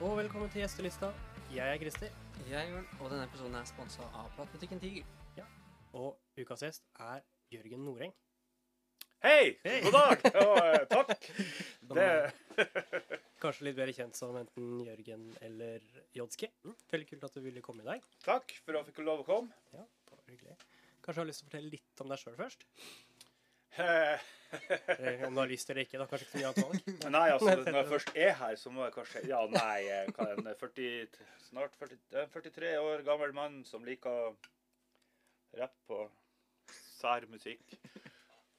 og velkommen til gjestelista. Jeg er Christer, Jeg er Jørn, og denne episoden er sponsa av Plattbutikken Tiger. og ukas gjest er Jørgen Noreng. Hei! Hei. God dag! Og takk. Det, Kanskje litt bedre kjent som enten Jørgen eller Jodski. Mm, veldig kult at du ville komme i dag. takk for at jeg fikk lov å komme. Ja, det var hyggelig. Kanskje du har lyst til å fortelle litt om deg sjøl først? Eh, om du har lyst eller ikke. da, Kanskje ikke så mye annet valg. Nei, altså, når jeg først er her, så må jeg kanskje Ja, nei, eh, hva er en 40, snart 40, eh, 43 år gammel mann som liker rapp og sær musikk.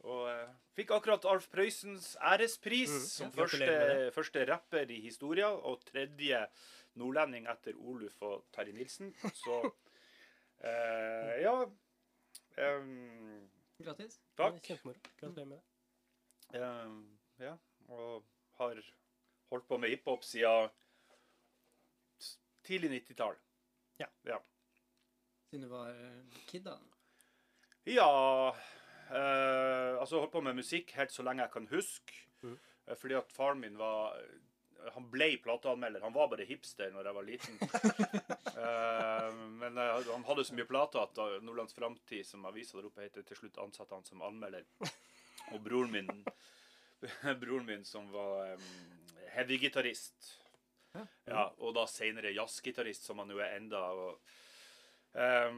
Og eh, fikk akkurat Alf Prøysens ærespris Mm, som første, første rapper i historia, og tredje nordlending etter Oluf og Terje Nilsen. Så eh, ja. em, Gratis. takk. Kjempemoro. Gratulerer med det. Uh, ja. Og har holdt på med hiphop siden tidlig 90-tall. Siden du var eh, kid, da. Ja uh, Altså holdt på med musikk helt så lenge jeg kan huske. Eh, Fordi at faren min var Han ble plateanmelder. Han var bare hipster når jeg var liten. uh, men uh, han hadde så mye plater at Nordlands Framtid, som avisa der oppe heter, til slutt ansatte han som anmelder. Og broren min, broren min som var um, heavy-gitarist. Ja. Ja, og da senere jazzgitarist, som han jo er enda. Og, Eh,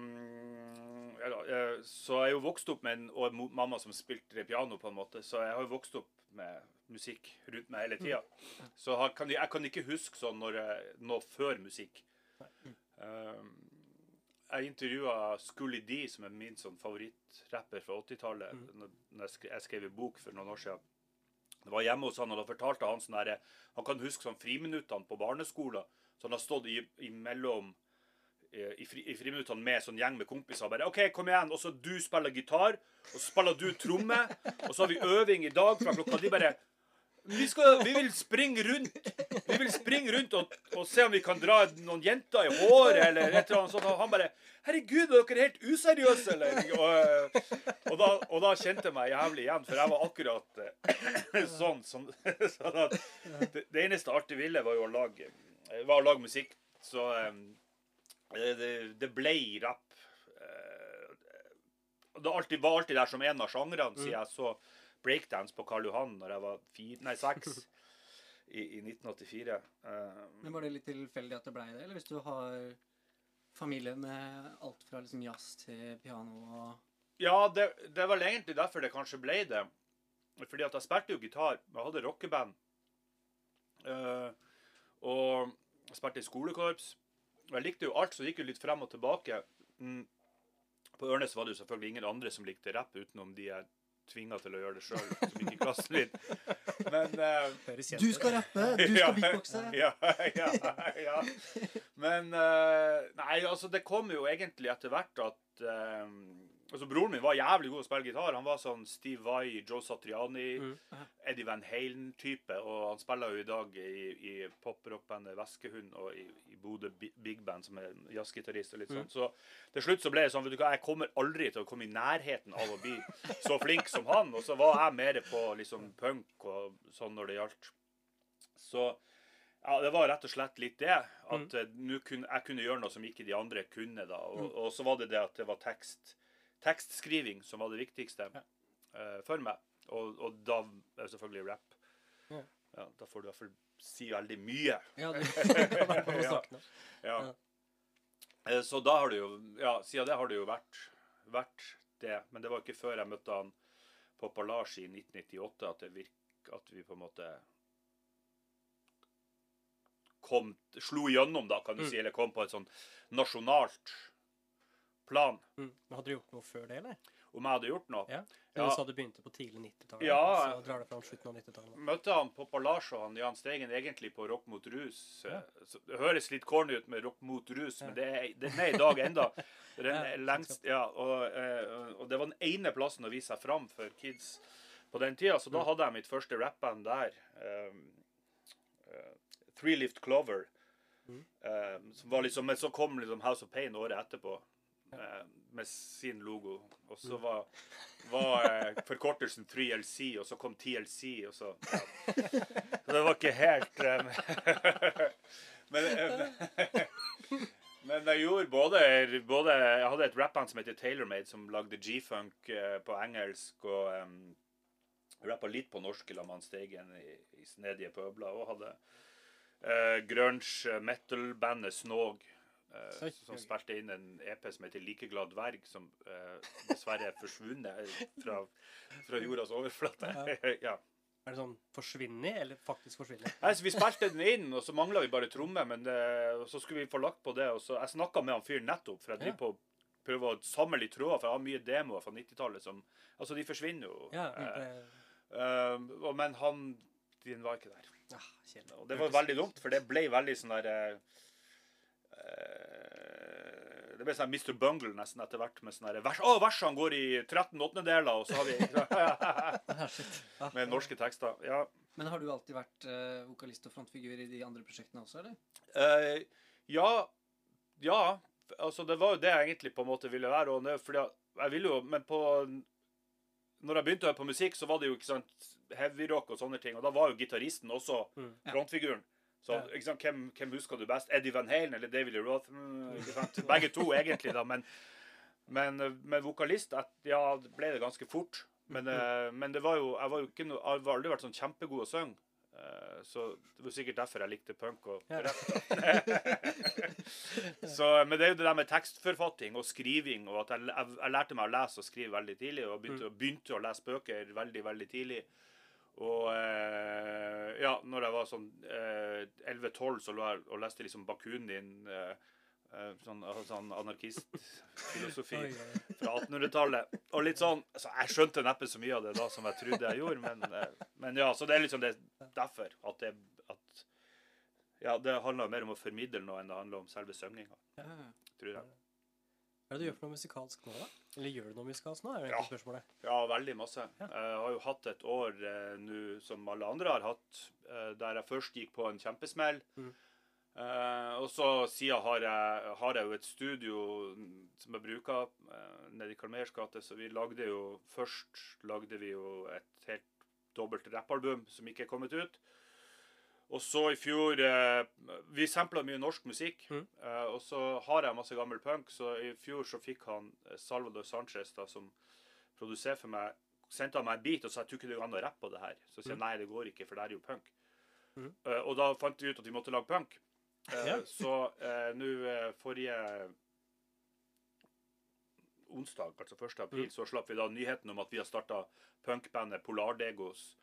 så jeg er jo vokst opp med en og mamma som spilte piano, på en måte, så jeg har jo vokst opp med musikk rundt meg hele tida. Så jeg kan, jeg kan ikke huske sånn når jeg, nå før musikk. Ehm, jeg intervjua Scully D, som er min sånn favorittrapper fra 80-tallet, når når jeg, skrev, jeg skrev en bok for noen år siden. Det var hjemme hos han, og da fortalte han sånn herre Han kan huske sånn friminuttene på barneskolen. Så han har stått i, imellom i, fri, i friminuttene med sånn gjeng med kompiser. Bare OK, kom igjen. Og så du spiller gitar, og så spiller du tromme. Og så har vi øving i dag fra klokka De bare vi, skal, vi vil springe rundt Vi vil springe rundt og, og se om vi kan dra noen jenter i håret eller et eller annet sånt. Og han bare Herregud, er dere helt useriøse, eller? Og, og, da, og da kjente jeg meg jævlig igjen, for jeg var akkurat eh, sånn som sånn at det, det eneste artige ville, var jo å lage, var å lage musikk. Så eh, det, det ble rapp. Eh, Det alltid, var alltid der som en av sjangrene, siden jeg så breakdance på Karl Johan når jeg var fire, nei, seks i, i 1984. Eh, Men Var det litt tilfeldig at det blei det? Eller hvis du har familie med alt fra liksom jazz til piano og Ja, det, det var egentlig derfor det kanskje ble det. Fordi at jeg spilte jo gitar. Jeg hadde rockeband. Uh, og jeg spilte i skolekorps. Jeg likte jo alt, så det gikk jo litt frem og tilbake. Mm. På Ørnes var det jo selvfølgelig ingen andre som likte rapp, utenom de jeg tvinga til å gjøre det sjøl, som gikk i klassen min. Men uh, Du skal rappe! Du skal Ja, beatboxe! Ja, ja, ja. Men uh, Nei, altså, det kom jo egentlig etter hvert at eh, Altså, Broren min var jævlig god å spille gitar. Han var sånn Steve Vai, Joe Satriani, Mm. Eddie Van Halen-type. Og han spiller jo i dag i, i poprockbandet Veskehund og i, i Bodø Big Band, som er jazzgitarist og litt sånn. Så til slutt så ble det sånn, vet du hva, jeg kommer aldri til å komme i nærheten av å bli så flink som han. Og så var jeg mer på liksom punk og sånn når det gjaldt. Så ja, det var rett og slett litt det. At mm. kunne, jeg kunne gjøre noe som ikke de andre kunne. da. Og, og så var det det at det var tekst, tekstskriving som var det viktigste Ja. uh, for meg. Og, og da det selvfølgelig rap. Ja. Ja, da får du i hvert fall si veldig mye. Ja, du, Kan være på Ja. Ja. Eh, Så da har det jo Ja, siden det har det jo vært, vært det. Men det var ikke før jeg møtte han på Pallage i 1998 at det virk, at vi på en måte kom Slo igjennom, da, kan du Mm. si. Eller kom på et sånn nasjonalt plan. Mm. Men Hadde du gjort noe før det, eller? Om jeg hadde gjort noe. Ja. Ja. Du sa du begynte på tidlig 90-tallet. Ja. Så drar det fram slutten av 90-tallet. Møtte han på og han Jan Stegen egentlig på Rock mot rus. Ja. Det høres litt corny ut med Rock mot rus, men det er, den er i dag enda. Ja, den lengst, ja, og, eh, og det var den ene plassen å vise seg fram for kids på den tida, så da hadde jeg mitt første rappband der. Um, uh, Three Lift Clover. Mm. Um, som var liksom, men så kom liksom House of Pain året etterpå. Eh, med sin logo. Og så var, var eh, forkortelsen 3LC, og så kom TLC, og så ja. Så det var ikke helt um, Men, um, men jeg gjorde både, både Jeg hadde et rappband som heter TaylorMade, som lagde G-funk på engelsk. Og um, rappa litt på norsk lag med Steigen i, i Snedige pøbler. Og hadde uh, grunge metal-bandet Snog. Eh, som spilte inn en EP som heter 'Like glad dverg', som eh, dessverre er forsvunnet fra, fra jordas overflate. ja. Er det sånn forsvinner, eller faktisk forsvinner? Altså, Vi spilte den inn, og så mangla vi bare tromme. Men det, så skulle vi få lagt på det. og så Jeg snakka med han fyren nettopp, for jeg driver på å prøve å samle litt tråder. For jeg har mye demoer fra 90-tallet som Altså, de forsvinner jo. Ja, Eh, det, eh, og- men han din var ikke der. ah. Og det var veldig dumt, for det ble veldig sånn der eh, eh, Det ble sånn Mr. Bungle nesten etter hvert. Med sånne vers, Å, versene går i 13 åttendedeler, og så har vi. Med norske tekster. Ja. Men har du alltid vært uh, vokalist og frontfigur i de andre prosjektene også, eller? Uh, ja. Ja. Altså, det var jo det jeg egentlig på en måte ville være. Og det, fordi jeg, jeg ville jo Men på Når jeg begynte å høre på musikk, så var det jo ikke sant heavyrock og sånne ting. Og da var jo gitaristen også Mm. Ja. Så sant, hvem, hvem husker du best? Eddie Van Halen eller David Lee Roth? Mm? Begge to, egentlig, da. Men, men, men vokalist Ja, ble det ganske fort. Men, eh, men det var jo Jeg var jo ikke jeg har aldri vært sånn kjempegod å synge. Eh, Så det var sikkert derfor jeg likte punk og Ja. Så, men det er jo det der med tekstforfatting og skriving, og at jeg, jeg, jeg lærte meg å lese og skrive veldig tidlig, og begynte, begynte å lese bøker veldig, veldig tidlig. Og eh, ja, når jeg var sånn eh, 11-12, så lå jeg og leste liksom Bakunin, eh, eh, sånn, sånn anarkistfilosofi fra 1800-tallet. Og litt sånn altså Jeg skjønte neppe så mye av det da som jeg trodde jeg gjorde, men, eh, men ja, så det er liksom det, derfor at det at, Ja, det handler mer om å formidle noe enn det handler om selve synginga, Ja. tror jeg. Hva er det du gjør for noe musikalsk nå, da? Eller gjør du noe musikalsk nå? er det Ja. spørsmålet. Ja, veldig masse. Ja. Jeg har jo hatt et år eh, nå som alle andre har hatt, eh, der jeg først gikk på en kjempesmell. Mm. Eh, og så siden har jeg, har jeg jo et studio som jeg bruker eh, nede i Kalmers gate, så vi lagde jo først lagde vi jo et helt dobbelt rappalbum som ikke er kommet ut. Og så i fjor eh, Vi sampla mye norsk musikk. Mm. eh, og så har jeg masse gammel punk, så i fjor så fikk han eh, Salvador Sanchez, da, som produserer for meg, sendte han meg en beat og sa jeg tror ikke det går an å rappe på det her. Så sier jeg Mm. nei, det går ikke, for det er jo punk. Mm. Eh, og da fant vi ut at vi måtte lage punk. Eh, Ja. Så eh, nå forrige onsdag, altså 1. april, Mm. så slapp vi da nyheten om at vi har starta punkbandet Polardegos,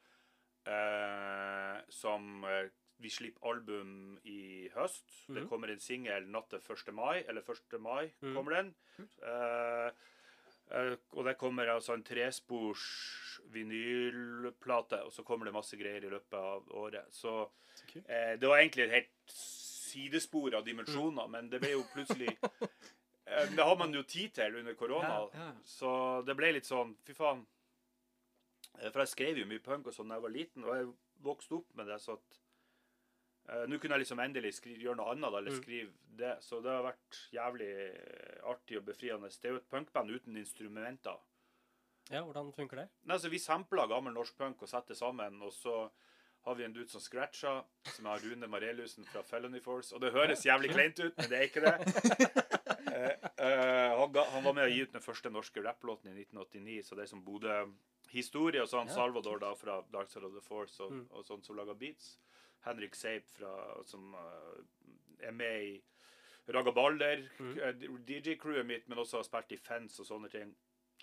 eh, som eh, vi slipper album i høst. Det Mhm. kommer en singel natt til 1. mai, eller 1. mai mm. kommer den. Eh, eh, og det kommer altså en trespors vinylplate, og så kommer det masse greier i løpet av året. Så Så. Eh, det var egentlig et helt sidespor av dimensjoner, men det ble jo plutselig eh, Det har man jo tid til under korona, Ja, ja. så det ble litt sånn Fy faen. Eh, For jeg skrev jo mye punk og sånn da jeg var liten, og jeg vokste opp med det, så at uh, Nå kunne jeg liksom endelig skrive, gjøre noe annet, eller Mm. skrive det. Så det har vært jævlig eh, artig og befriende. Det er jo et punkband uten instrumenter. Ja, hvordan funker det? Nei, så Vi sampler gammel norsk punk og setter sammen, og så har vi en dude som scratcher, som er Rune Mareliussen fra Felony Force. Og det høres jævlig kleint ut, men det er ikke det. uh, uh, han, ga, han var med å gi ut den første norske rapplåten i 1989, så det er som Bodø-historie. Og så han Ja, Salvador da fra Dark Side of the Force og, Mm. og sånn som lager beats. Henrik Seip fra, som uh, er med i Raga Balder, Mm. eh, DJ-crewet mitt, men også har spilt i Fence og sånne ting.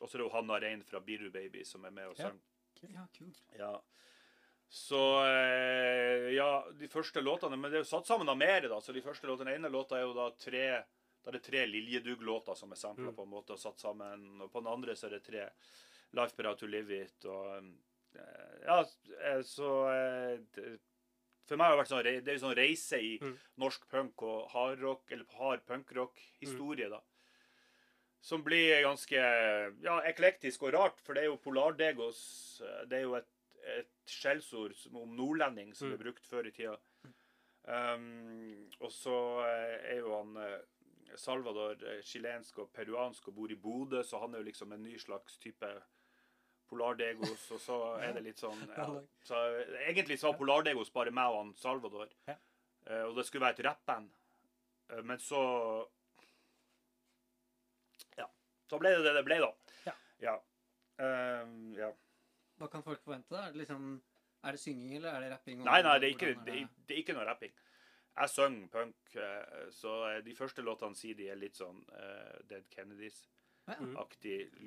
Og så er det jo Hanna Rein fra Biru Baby som er med og Ja. synger. ja, kult. Ja. Så eh, Ja, de første låtene Men det er jo satt sammen av mer, da. Så de første låtene Den ene låta er jo da tre Da er det tre Liljedugg-låter som er sampla Mm. på en måte og satt sammen. Og på den andre så er det tre Life But How To Live It og eh, Ja, eh, så eh, For meg har det vært sånn Det er sånn reise i Mm. norsk punk og hardrock, eller hard punkrock-historie, da. Som blir ganske ja, eklektisk og rart, for det er jo Polardegos Det er jo et, et skjellsord om nordlending som Mm. ble brukt før i tida. Um, og så er jo han Salvador chilensk og peruansk og bor i Bodø, så han er jo liksom en ny slags type Polardegos, og så er det litt sånn ja. Så egentlig så var Polardegos bare meg og han Salvador. Ja. Eh, og det skulle være et rappband. Eh, men så Ja. Så ble det det det ble, da. Ja. Ja. Ehm, ja. Hva kan folk forvente? da? Er det, liksom, er det synging, eller er det rapping? Nei, nei, det er, ikke, det, er, det er ikke noe rapping. Jeg synger punk, eh, så de første låtene sier de er litt sånn uh, Dead Kennedys-aktig Ja, ja.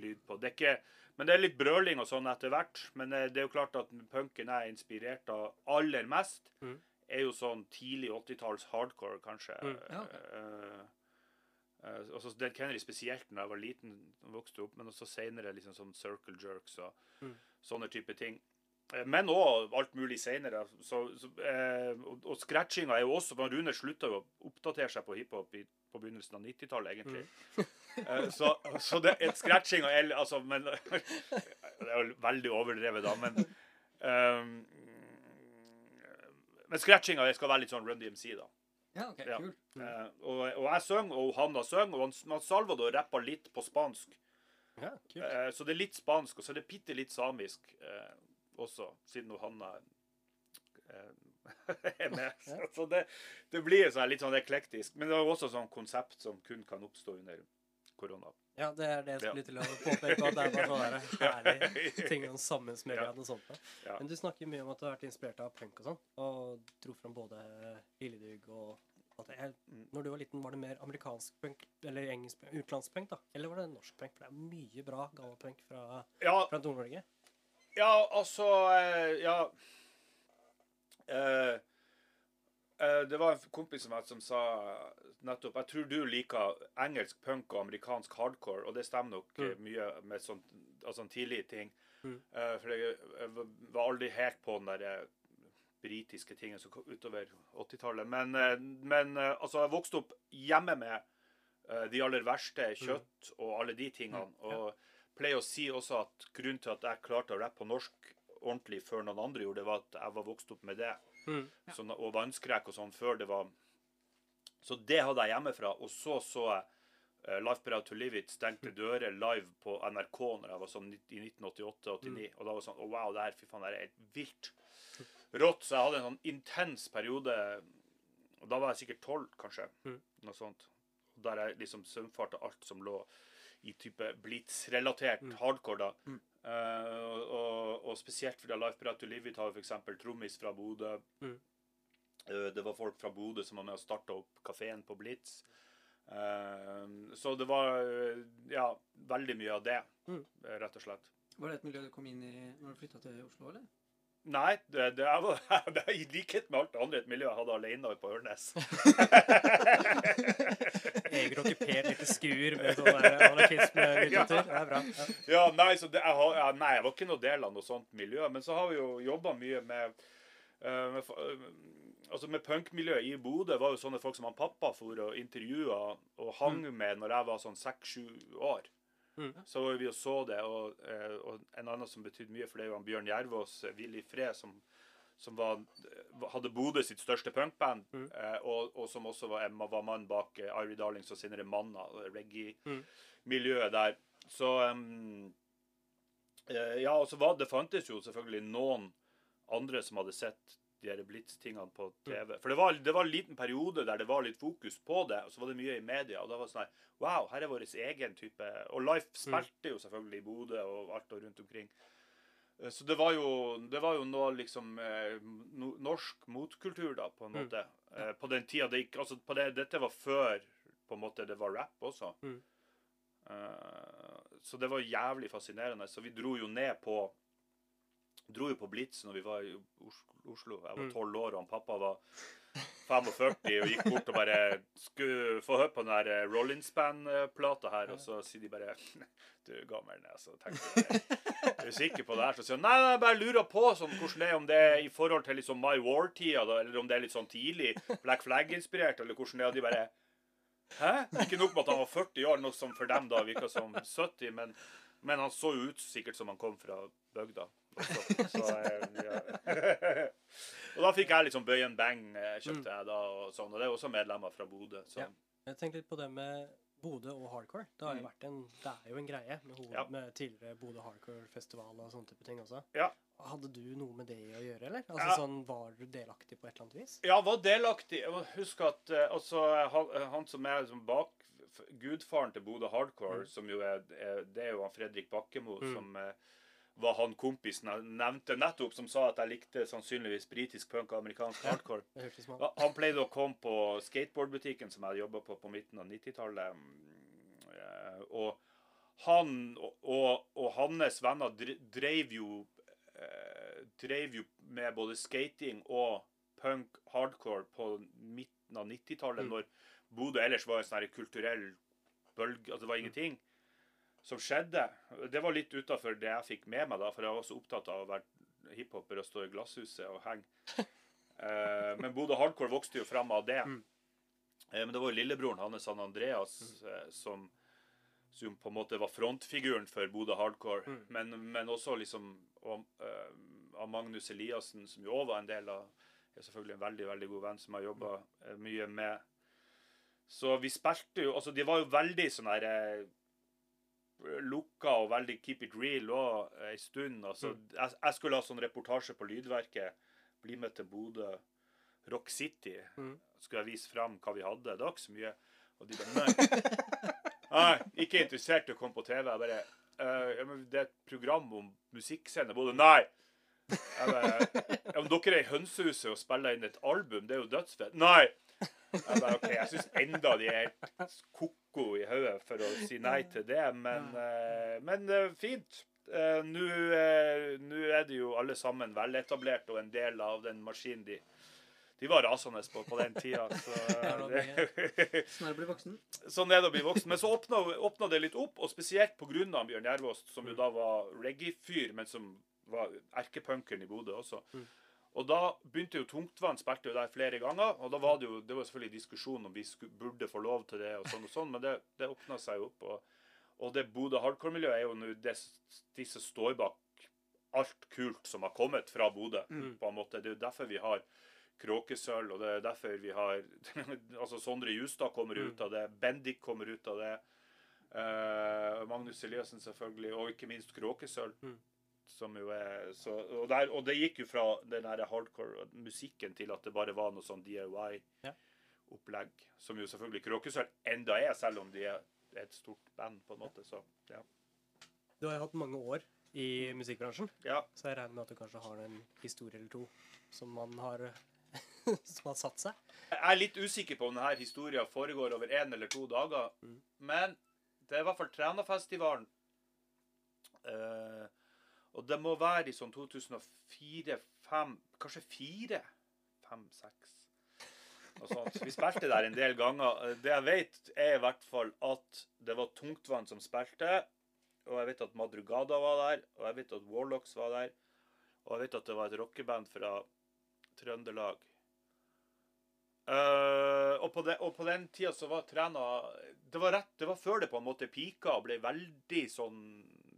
lyd på. Det er ikke, men det er litt brøling og sånn etter hvert. Men eh, det er jo klart at punken jeg er inspirert av aller mest, Mm. er jo sånn tidlig 80-talls hardcore, kanskje. Mm. Ja, okay. uh, uh, Dead Kennedy spesielt når jeg var liten og vokste opp, men også senere liksom sånn circle jerks og Mm. sånne type ting. Eh, Men òg alt mulig så, eh, og, og scratchinga er jo også for Rune slutta jo å oppdatere seg på hiphop i- på begynnelsen av 90-tallet, egentlig. Eh, så, så det, et scratchinga er altså, men, Det er jo veldig overdrevet, da, men um, Men scratchinga skal være litt sånn Run DMC, da. Ja, ok, Ja. kult. Eh, og, og jeg synger, og Hanna synger, og han, Salvador rapper litt på spansk. Ja, kult. Eh, så det er litt spansk, og så er det bitte litt samisk eh, også, siden Hanna eh, er med. Så, så det, det blir sånn, litt sånn eklektisk. Men det er også sånn konsept som kun kan oppstå under korona. Ja, det er det jeg Ja. skulle til å påpeke. At det er bare sånne herlige ting om sammensmelja og sånt. Ja. Men du snakker mye om at du har vært inspirert av punk og sånn, og dro fram både Lilledug og at jeg, Mm. Når du var liten, var det mer amerikansk punk, eller engelsk punk, utenlandspunk, da? Eller var det norsk punk? For det er mye bra gallapunk fra, Ja, fra Nord-Norge. Ja, altså eh, Ja. Eh, eh, det var en kompis som, som sa nettopp Jeg tror du liker engelsk punk og amerikansk hardcore, og det stemmer nok eh, Mm. mye med sånn altså, tidlige ting. Mm. Uh, for jeg, jeg var aldri helt på den der britiske tingen som kom utover 80-tallet. Men, uh, men uh, altså, jeg vokste opp hjemme med de aller verste kjøtt og alle de tingene. Mm, ja. Pleier å si også at grunnen til at jeg klarte å rappe på norsk ordentlig før noen andre gjorde det, var at jeg var vokst opp med det. Mm. Sånn, og vannskrekk og sånn før det var Så det hadde jeg hjemmefra. Og så så jeg uh, Life Proud to Live It stengte dører live på NRK når jeg var sånn i 1988-89. Og da var det sånn oh, wow, det her, fy faen, det her er helt vilt rått. Så jeg hadde en sånn intens periode Og da var jeg sikkert tolv, kanskje. Mm. Noe sånt. Der jeg liksom svømfarte alt som lå i type blitz-relatert Mm. hardcore, da. Mm. Uh, og, og, og spesielt fordi Life Proud to Live It har f.eks. trommis fra Bodø. Mm. Eh, det var folk fra Bodø som var med og starta opp kafeen på Blitz. Eh, så det var eh, ja, veldig mye av det, Mm. rett og slett. Var det et miljø du kom inn i når du flytta til Oslo, eller? Nei, det, det, er, det er i likhet med alt det andre et miljø jeg hadde alene på Ørnes. Eget okkupert lite skur med sånn anarkismelitteratur. Det er bra. Ja. Ja, nei, så det, jeg, har, ja, nei, jeg var ikke noe del av noe sånt miljø. Men så har vi jo jobba mye med, med, med eh, Altså med punkmiljøet i Bodø var jo sånne folk som han pappa for og intervjua og hang med når jeg var sånn seks-sju år. Mm. Så var vi og så det. Og, eh, og en annen som betydde mye for det, var Bjørn Jervås, Willy i fred, som, som var, hadde Bodø sitt største punkband. Mm. eh, og, og som også var, var mann bak eh, Irie Darlings og senere Manna, Mm. reggae-miljøet der. Så eh, Ja, og så var det fantes jo selvfølgelig noen andre som hadde sett de her Blitz-tingene på TV. For det var, det var en liten periode der det var litt fokus på det, og så var det mye i media. Og da var det sånn her Wow, her er vår egen type Og Life spilte jo selvfølgelig i Bodø og alt og rundt omkring. Eh, Så det var jo, det var jo noe liksom eh, no, norsk motkultur, da, på en Mm. måte. Eh, På den tida det gikk Altså, på det, dette var før på en måte det var rap også. Mm. Så det var jævlig fascinerende. Så vi dro jo ned på Dro jo på Blitz når vi var i Oslo. Jeg var Mm. tolv år, og han pappa var 45 og gikk bort og bare skulle få høre på den der eh, Rollins Band-plata her, og så sier de bare Du, gammel så tenkte jeg. Er du sikker på det her? Så sier han nei, nei, jeg bare lurer på sånn, hvordan det er, om det er i forhold til liksom My War-tida, eller om det er litt sånn tidlig Black Flag-inspirert, eller hvordan det er. Og de bare Hæ? Ikke nok med at han var 40 år, noe som for dem da virka som 70, men, men han så jo ut sikkert som han kom fra bygda. Så, eh, ja. og da fikk jeg liksom bøyen Bøy and Bang, eh, kjøpte jeg da, og sånn. Og det er også medlemmer fra Bodø. Så. Ja. Jeg tenkte litt på det med Bodø og hardcore. Det, har jo Mm. vært en, det er jo en greie med, hoved, Ja. med tidligere Bodø Hardcore Festival og sånne type ting også. Ja. Hadde du noe med det å gjøre, eller? Altså Ja. sånn, Var du delaktig på et eller annet vis? Ja, var delaktig. Husk at altså, han, han som er liksom bak gudfaren til Bodø Hardcore, Mm. som jo er, Det er jo han Fredrik Bakkemo Mm. som var han kompisen jeg nevnte nettopp, som sa at jeg likte sannsynligvis britisk punk og amerikansk hardcore. Han. Ja, Han pleide å komme på skateboardbutikken som jeg jobba på på midten av 90-tallet. mm, eh, Og han og, og, og hans venner drev jo drev jo med både skating og punk hardcore på midten av 90-tallet, Mm. når Bodø ellers var en sånn kulturell bølge Altså det var ingenting som skjedde. Det var litt utafor det jeg fikk med meg, da, for jeg var så opptatt av å være hiphoper og stå i glasshuset og henge. Eh, men Bodø Hardcore vokste jo fram av det. Mm. Eh, men det var jo lillebroren hans, han Andreas, eh, som, som på en måte var frontfiguren for Bodø Hardcore. Mm. Men, men også liksom og, eh, av Magnus Eliassen, som jo òg var en del av er selvfølgelig en veldig veldig god venn som jeg har jobba mye med. Så vi spilte jo Altså, de var jo veldig sånn her eh, lukka og veldig keep it real òg ei stund. Altså, jeg, jeg skulle ha sånn reportasje på Lydverket. Bli med til Bodø. Rock City. Mm. Skulle jeg vise fram hva vi hadde. Det var ikke så mye. Og de bare Nei. nei ikke interessert i å komme på TV. Jeg bare uh, Det er et program om musikkscene. Bodø. Nei! Jeg bare, ja, men dere er i Hønsehuset og spiller inn et album. Det er jo dødsfett. Nei! Jeg bare, ok, jeg syns enda de er helt ko-ko i hodet for å si nei til det, men, eh, men eh, fint. Eh, Nå er de jo alle sammen veletablert og en del av den maskinen de de var rasende på på den tida. Så, Sånn er det å bli voksen. sånn er det å bli voksen. Men så åpna, åpna det litt opp, og spesielt pga. Bjørn Jervåst, som jo da var reggae-fyr, men som var erkepunkeren i Bodø også. Mm. Og da begynte jo Tungtvann spilte jo der flere ganger, og da var det jo det var selvfølgelig diskusjon om vi skulle, burde få lov til det, og sånn og sånn, men det, det åpna seg jo opp. Og, og det Bodø hardcore-miljøet er jo nå de som står bak alt kult som har kommet fra Bodø. Mm. på en måte. Det er jo derfor vi har Kråkesølv, og det er derfor vi har altså Sondre Justad kommer Mm. ut av det. Bendik kommer ut av det. Uh, Magnus Eliassen selvfølgelig, og ikke minst Kråkesølv. Mm. Som jo er så, og, der, og det gikk jo fra den der hardcore musikken til at det bare var noe sånn DIY-opplegg. Som jo selvfølgelig Kråkesølv enda er, selv om de er et stort band, på en måte. Så ja. Du har jo hatt mange år i musikkbransjen, ja. så jeg regner med at du kanskje har en historie eller to som man har som har satt seg. Jeg er litt usikker på om denne historien foregår over én eller to dager. Mm. Men det er i hvert fall Trænafestivalen. Eh, og det må være i sånn 2004 5 Kanskje 4 5 6 og sånt. Vi spilte der en del ganger. Det jeg vet, er i hvert fall at det var Tungtvann som spilte. Og jeg vet at Madrugada var der, og jeg vet at Warlocks var der. Og jeg vet at det var et rockeband fra Trøndelag. Uh, og, på de, og på den tida så var trena det det var før det på en måte pika og ble veldig sånn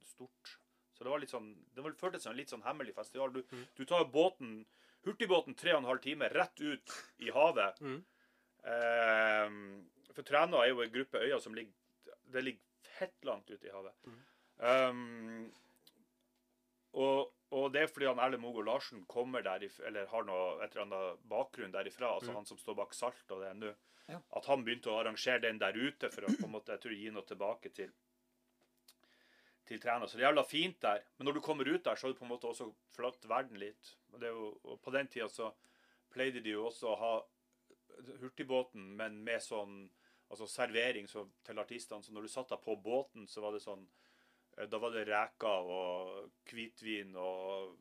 stort. Så det var litt sånn Det var, føltes som en litt sånn hemmelig festival. Du, Mm. du tar båten, hurtigbåten tre og en halv time rett ut i havet. Mm. Eh, for Træna er jo en gruppe øyer som ligger Det ligger fett langt ute i havet. Mm. Um, og, og det er fordi han Erlend Mogo Larsen kommer derif, eller har noe, et eller annet bakgrunn derifra, altså Mm. han som står bak Salt og det nå. Ja. At han begynte å arrangere den der ute for å på en måte, jeg tror, gi noe tilbake til til trener. Så det er jævla fint der. Men når du kommer ut der, så har du på en måte også flatt verden litt. Og, jo, og på den tida så pleide de jo også å ha hurtigbåten, men med sånn altså servering så, til artistene. Så når du satt deg på båten, så var det sånn eh, Da var det reker og hvitvin og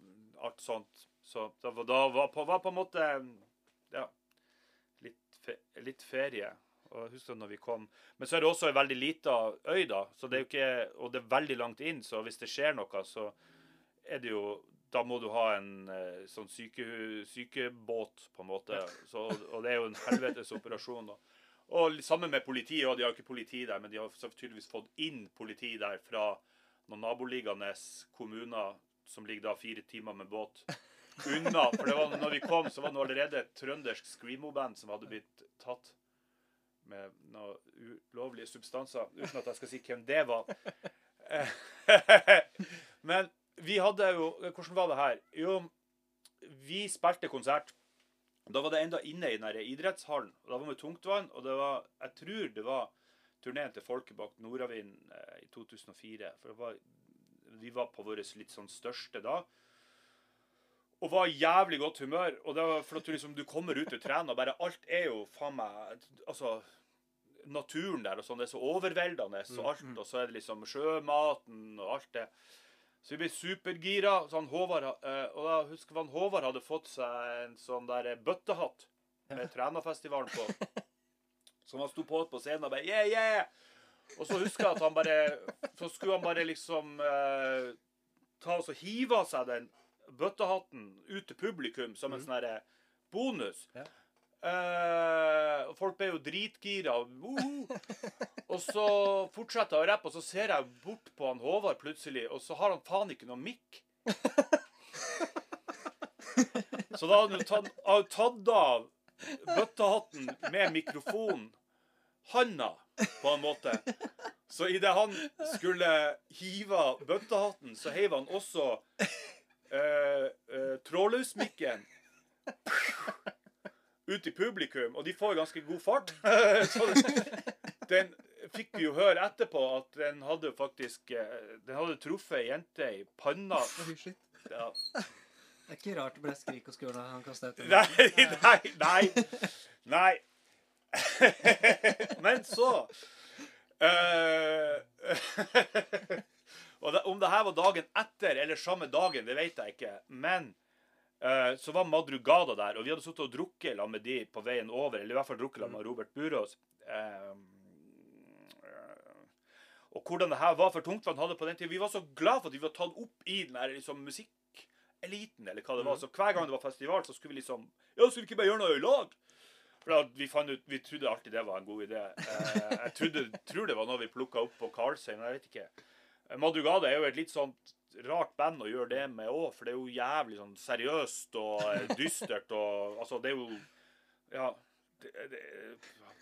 alt sånt. Så da, da var, på, var på en måte Ja. Litt, fe, litt ferie. Og husker når vi kom Men så er det også en veldig lita øy, da. Så det er jo ikke, og det er veldig langt inn, så hvis det skjer noe, så er det jo Da må du ha en eh, sånn syke, sykebåt, på en måte. Så, og det er jo en helvetes operasjon. da. Og sammen med politiet, og de har jo ikke politi der, men de har tydeligvis fått inn politi der fra noen naboliggende kommuner som ligger da fire timer med båt unna. For det var, når vi kom, så var det allerede et trøndersk screamo-band som hadde blitt tatt med noen ulovlige substanser, uten at jeg skal si hvem det var. Men vi hadde jo Hvordan var det her? Jo, vi spilte konsert. Da var det enda inne i den idrettshallen. og Da var vi tungtvann. Og det var, jeg tror det var turneen til Folkebakt Nordavind eh, i 2004. For var, vi var på vår litt sånn største da. Og var i jævlig godt humør. Og det var for at du liksom, du kommer ut og trener, og bare alt er jo faen meg Altså naturen der og sånn, det er så overveldende og alt. Og så er det liksom sjømaten og alt det. Så vi ble supergira. Så han Håvard, eh, og da husker jeg han Håvard hadde fått seg en sånn der bøttehatt med Trænafestivalen på. Som han sto på på scenen og bare yeah, yeah! Og så husker jeg at han bare Så skulle han bare liksom eh, ta og så hive av seg den bøttehatten ut til publikum som en sånn bonus. Ja. Uh, folk ble jo dritgira. Og så fortsetter jeg å rappe, og så ser jeg bort på han Håvard plutselig, og så har han faen ikke noe mikk. Så da hadde han tatt, tatt av bøttehatten med mikrofon, handa, på en måte. Så idet han skulle hive bøttehatten, så heiv han også eh, eh, trådløsmikken ut i publikum, og de får ganske god fart. så den, den fikk vi jo høre etterpå at den hadde faktisk eh, Den hadde truffet ei jente i panna. Oi. Ja. Det er ikke rart det ble skrik og skrål da han kasta ut den. Nei, nei, nei. Nei. Men så eh, og Om det her var dagen etter eller samme dagen, det vet jeg ikke. Men uh, så var Madrugada der, og vi hadde sittet og drukket sammen med de på veien over. Eller i hvert fall drukket sammen med Robert Burås. Uh, og hvordan det her var for Tungtvann hadde på den tiden. Vi var så glad for at vi var tatt opp i den her liksom, musikkeliten, eller hva det var. Så hver gang det var festival, så skulle vi liksom Ja, skulle vi ikke bare gjøre noe i lag? For da, vi, fant ut, vi trodde alltid det var en god idé. Eh, jeg trodde, tror det var noe vi plukka opp på Karlsøy, men jeg vet ikke. Madrugada er jo et litt sånt rart band å gjøre det med òg, for det er jo jævlig sånn seriøst og dystert og Altså, det er jo Ja. Det, det,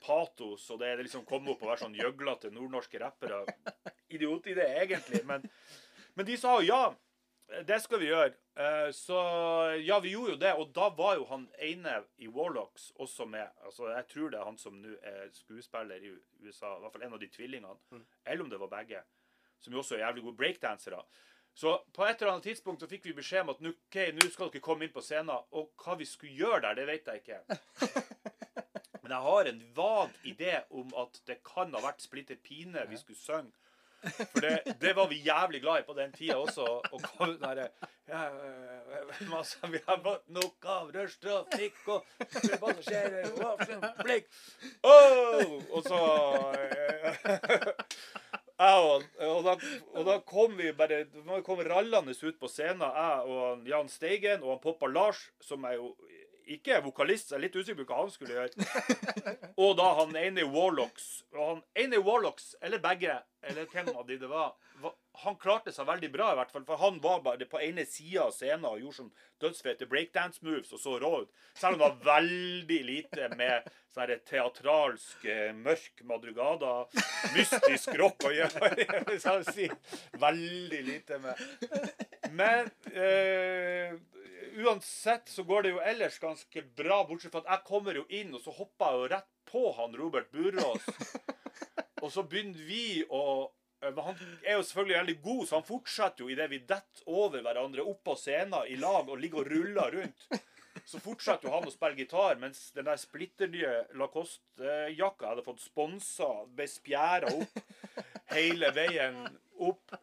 patos, og det er liksom komme opp og være sånn gjøglete nordnorske rappere. Idiotidé, egentlig, men, men de sa jo ja. Det skal vi gjøre. Eh, Så ja, vi gjorde jo det. Og da var jo han ene i Warlocks også med. Altså, Jeg tror det er han som nå er skuespiller i USA. I hvert fall en av de tvillingene. Eller om det var begge. Som jo også er jævlig gode breakdansere. Så på et eller annet tidspunkt så fikk vi beskjed om at ok, nå skal dere komme inn på scenen. Og hva vi skulle gjøre der, det vet jeg ikke. Men jeg har en vag idé om at det kan ha vært Splitter Pine vi skulle synge. For det, det var vi jævlig glad i på den tida også. Og kom der, ja, masse, Vi har fått nok av rushtrafikk og passasjerer og blikk. Oh! Og så jeg og, og, da, og da kom vi bare vi kom rallende ut på scenen, jeg og Jan Steigen og han Poppa Lars, som er jo ikke er vokalist, så jeg er litt usikker på hva han skulle gjøre. Og da han ene i Warlocks. Og han ene i Warlocks, eller begge, eller hvem av de det var, var Han klarte seg veldig bra, i hvert fall. For han var bare på ene sida av scenen og gjorde sånn dødsfete breakdance moves og så rå ut. Selv om det var veldig lite med sånn teatralsk, eh, mørk madrugada, mystisk rock å gjøre. Skal si. Veldig lite med Men øh, uansett så går det jo ellers ganske bra, bortsett fra at jeg kommer jo inn, og så hopper jeg jo rett på han Robert Burås. Og så begynner vi å Han er jo selvfølgelig veldig god, så han fortsetter jo idet vi detter over hverandre opp på scenen i lag og ligger og ruller rundt. Så fortsetter jo han å spille gitar, mens den der splitter nye Lacoste-jakka hadde fått sponsa, ble spjæra opp hele veien opp.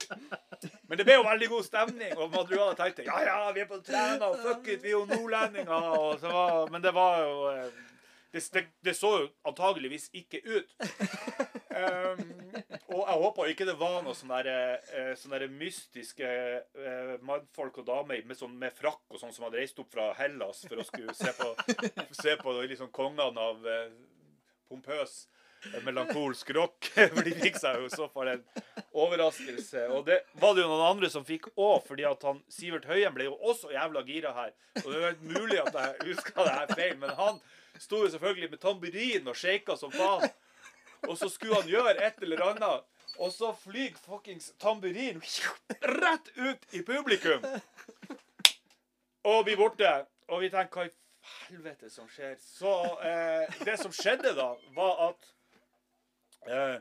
Men det ble jo veldig god stemning, og Madrugada tenkte ja, ja, vi er på Træna, og fuck it, vi er jo nordlendinger. Var, men det var jo eh, det, det, det så jo antageligvis ikke ut. Um, og jeg håper ikke det var noe sånne, der, eh, sånne der mystiske uh, mannfolk og damer med, sånn, med frakk og sånn som hadde reist opp fra Hellas for å skulle se på, se på liksom, kongene av uh, pompøs eh, melankolsk rock. For de fikk seg jo så fall en overraskelse. Og det var det jo noen andre som fikk òg, fordi at han, Sivert Høyen ble jo også jævla gira her. Og det er mulig at jeg husker det her feil, men han sto jo selvfølgelig med tamburin og shaka som faen. Og så skulle han gjøre et eller annet. Og så flyr fuckings tamburin rett ut i publikum. Og blir borte. Og vi tenker hva i helvete som skjer? Så eh, det som skjedde da, var at eh,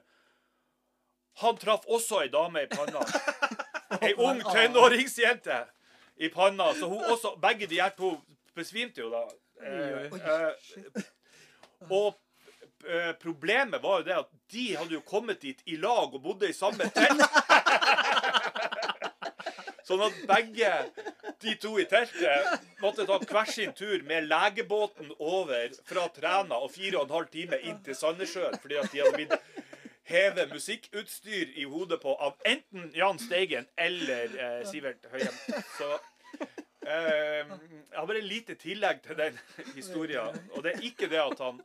han traff også ei dame i panna. Ei ung tenåringsjente i panna. Så hun også, begge de her to besvimte jo da. Eh, eh, og problemet var jo det at de hadde jo kommet dit i lag og bodde i samme telt. Sånn at begge de to i teltet måtte ta hver sin tur med legebåten over fra Træna og fire og en halv time inn til Sandnessjøen fordi at de hadde blitt heve musikkutstyr i hodet på av enten Jan Steigen eller eh, Sivert Høyem. Så eh, jeg har bare lite tillegg til den historien. Og det er ikke det at han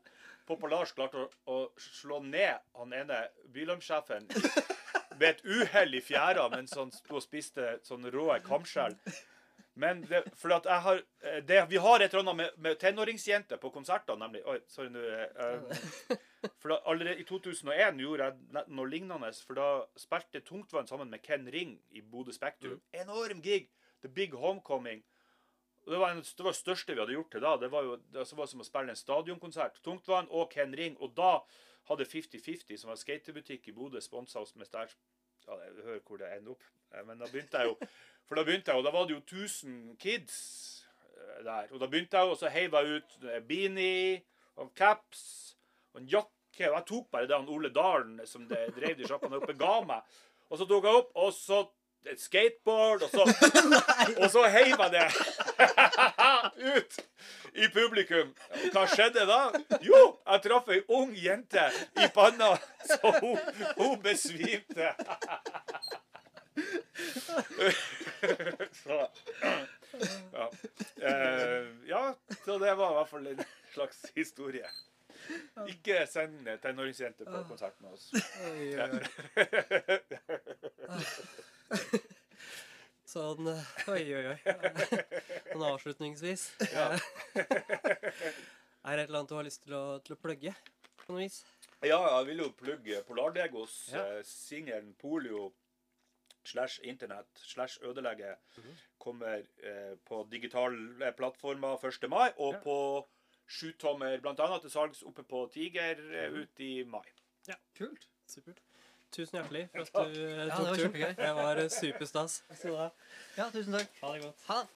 Poppa Lars klarte å, å slå ned han ene Bylarmsjefen ved et uhell i fjæra mens han sto og spiste sånn rå kamskjell. Men det, for at jeg har eh, det, Vi har et eller annet med, med tenåringsjenter på konserter, nemlig. Oi, sorry nå. eh, for da, allerede i 2001 gjorde jeg noe lignende. For da spilte Tungtvann sammen med Ken Ring i Bodø Spektrum. Enorm gig! The Big Homecoming. Det var det var største vi hadde gjort til da. Det var jo det var som å spille en stadionkonsert. Tungtvann og Ken Ring. Og da hadde 5050, /50, som var skatebutikk i Bodø, sponsa oss med stær... Ja, jeg hører hvor det ender opp. Eh, Men da begynte jeg jo For da begynte jeg, og da var det jo 1000 kids eh, der. Og da begynte jeg, og så heiv jeg ut eh, beanie og caps og en jakke. Og jeg tok bare det han Ole Dalen som drev de sjappene oppe, ga meg. Og så tok jeg opp, og så et skateboard, og så, og så heiv jeg det ut i publikum. Og hva skjedde da? Jo, jeg traff ei ung jente i panna, så hun, hun besvimte. Så, ja. Eh, ja, så det var i hvert fall en slags historie. Ikke send tenåringsjenter på konsert med oss. Oi, oi, oi. Sånn eh, Oi, oi, oi. Sånn avslutningsvis. Ja. Er det et eller annet du har lyst til å, til å plugge? På noe vis? Ja, jeg vil jo plugge Polardegos Ja. eh, singelen Polio slash internett slash ødelegge Mhm. kommer eh, på digitale plattformer 1. mai, og Ja. på sjutommer bl.a. til salgs oppe på Tiger mm -hmm. ut i mai. Ja, Kult. Supert. Tusen hjertelig for at du Ja, tok var turen. Det var superstas. Ja, tusen takk. Ha det godt.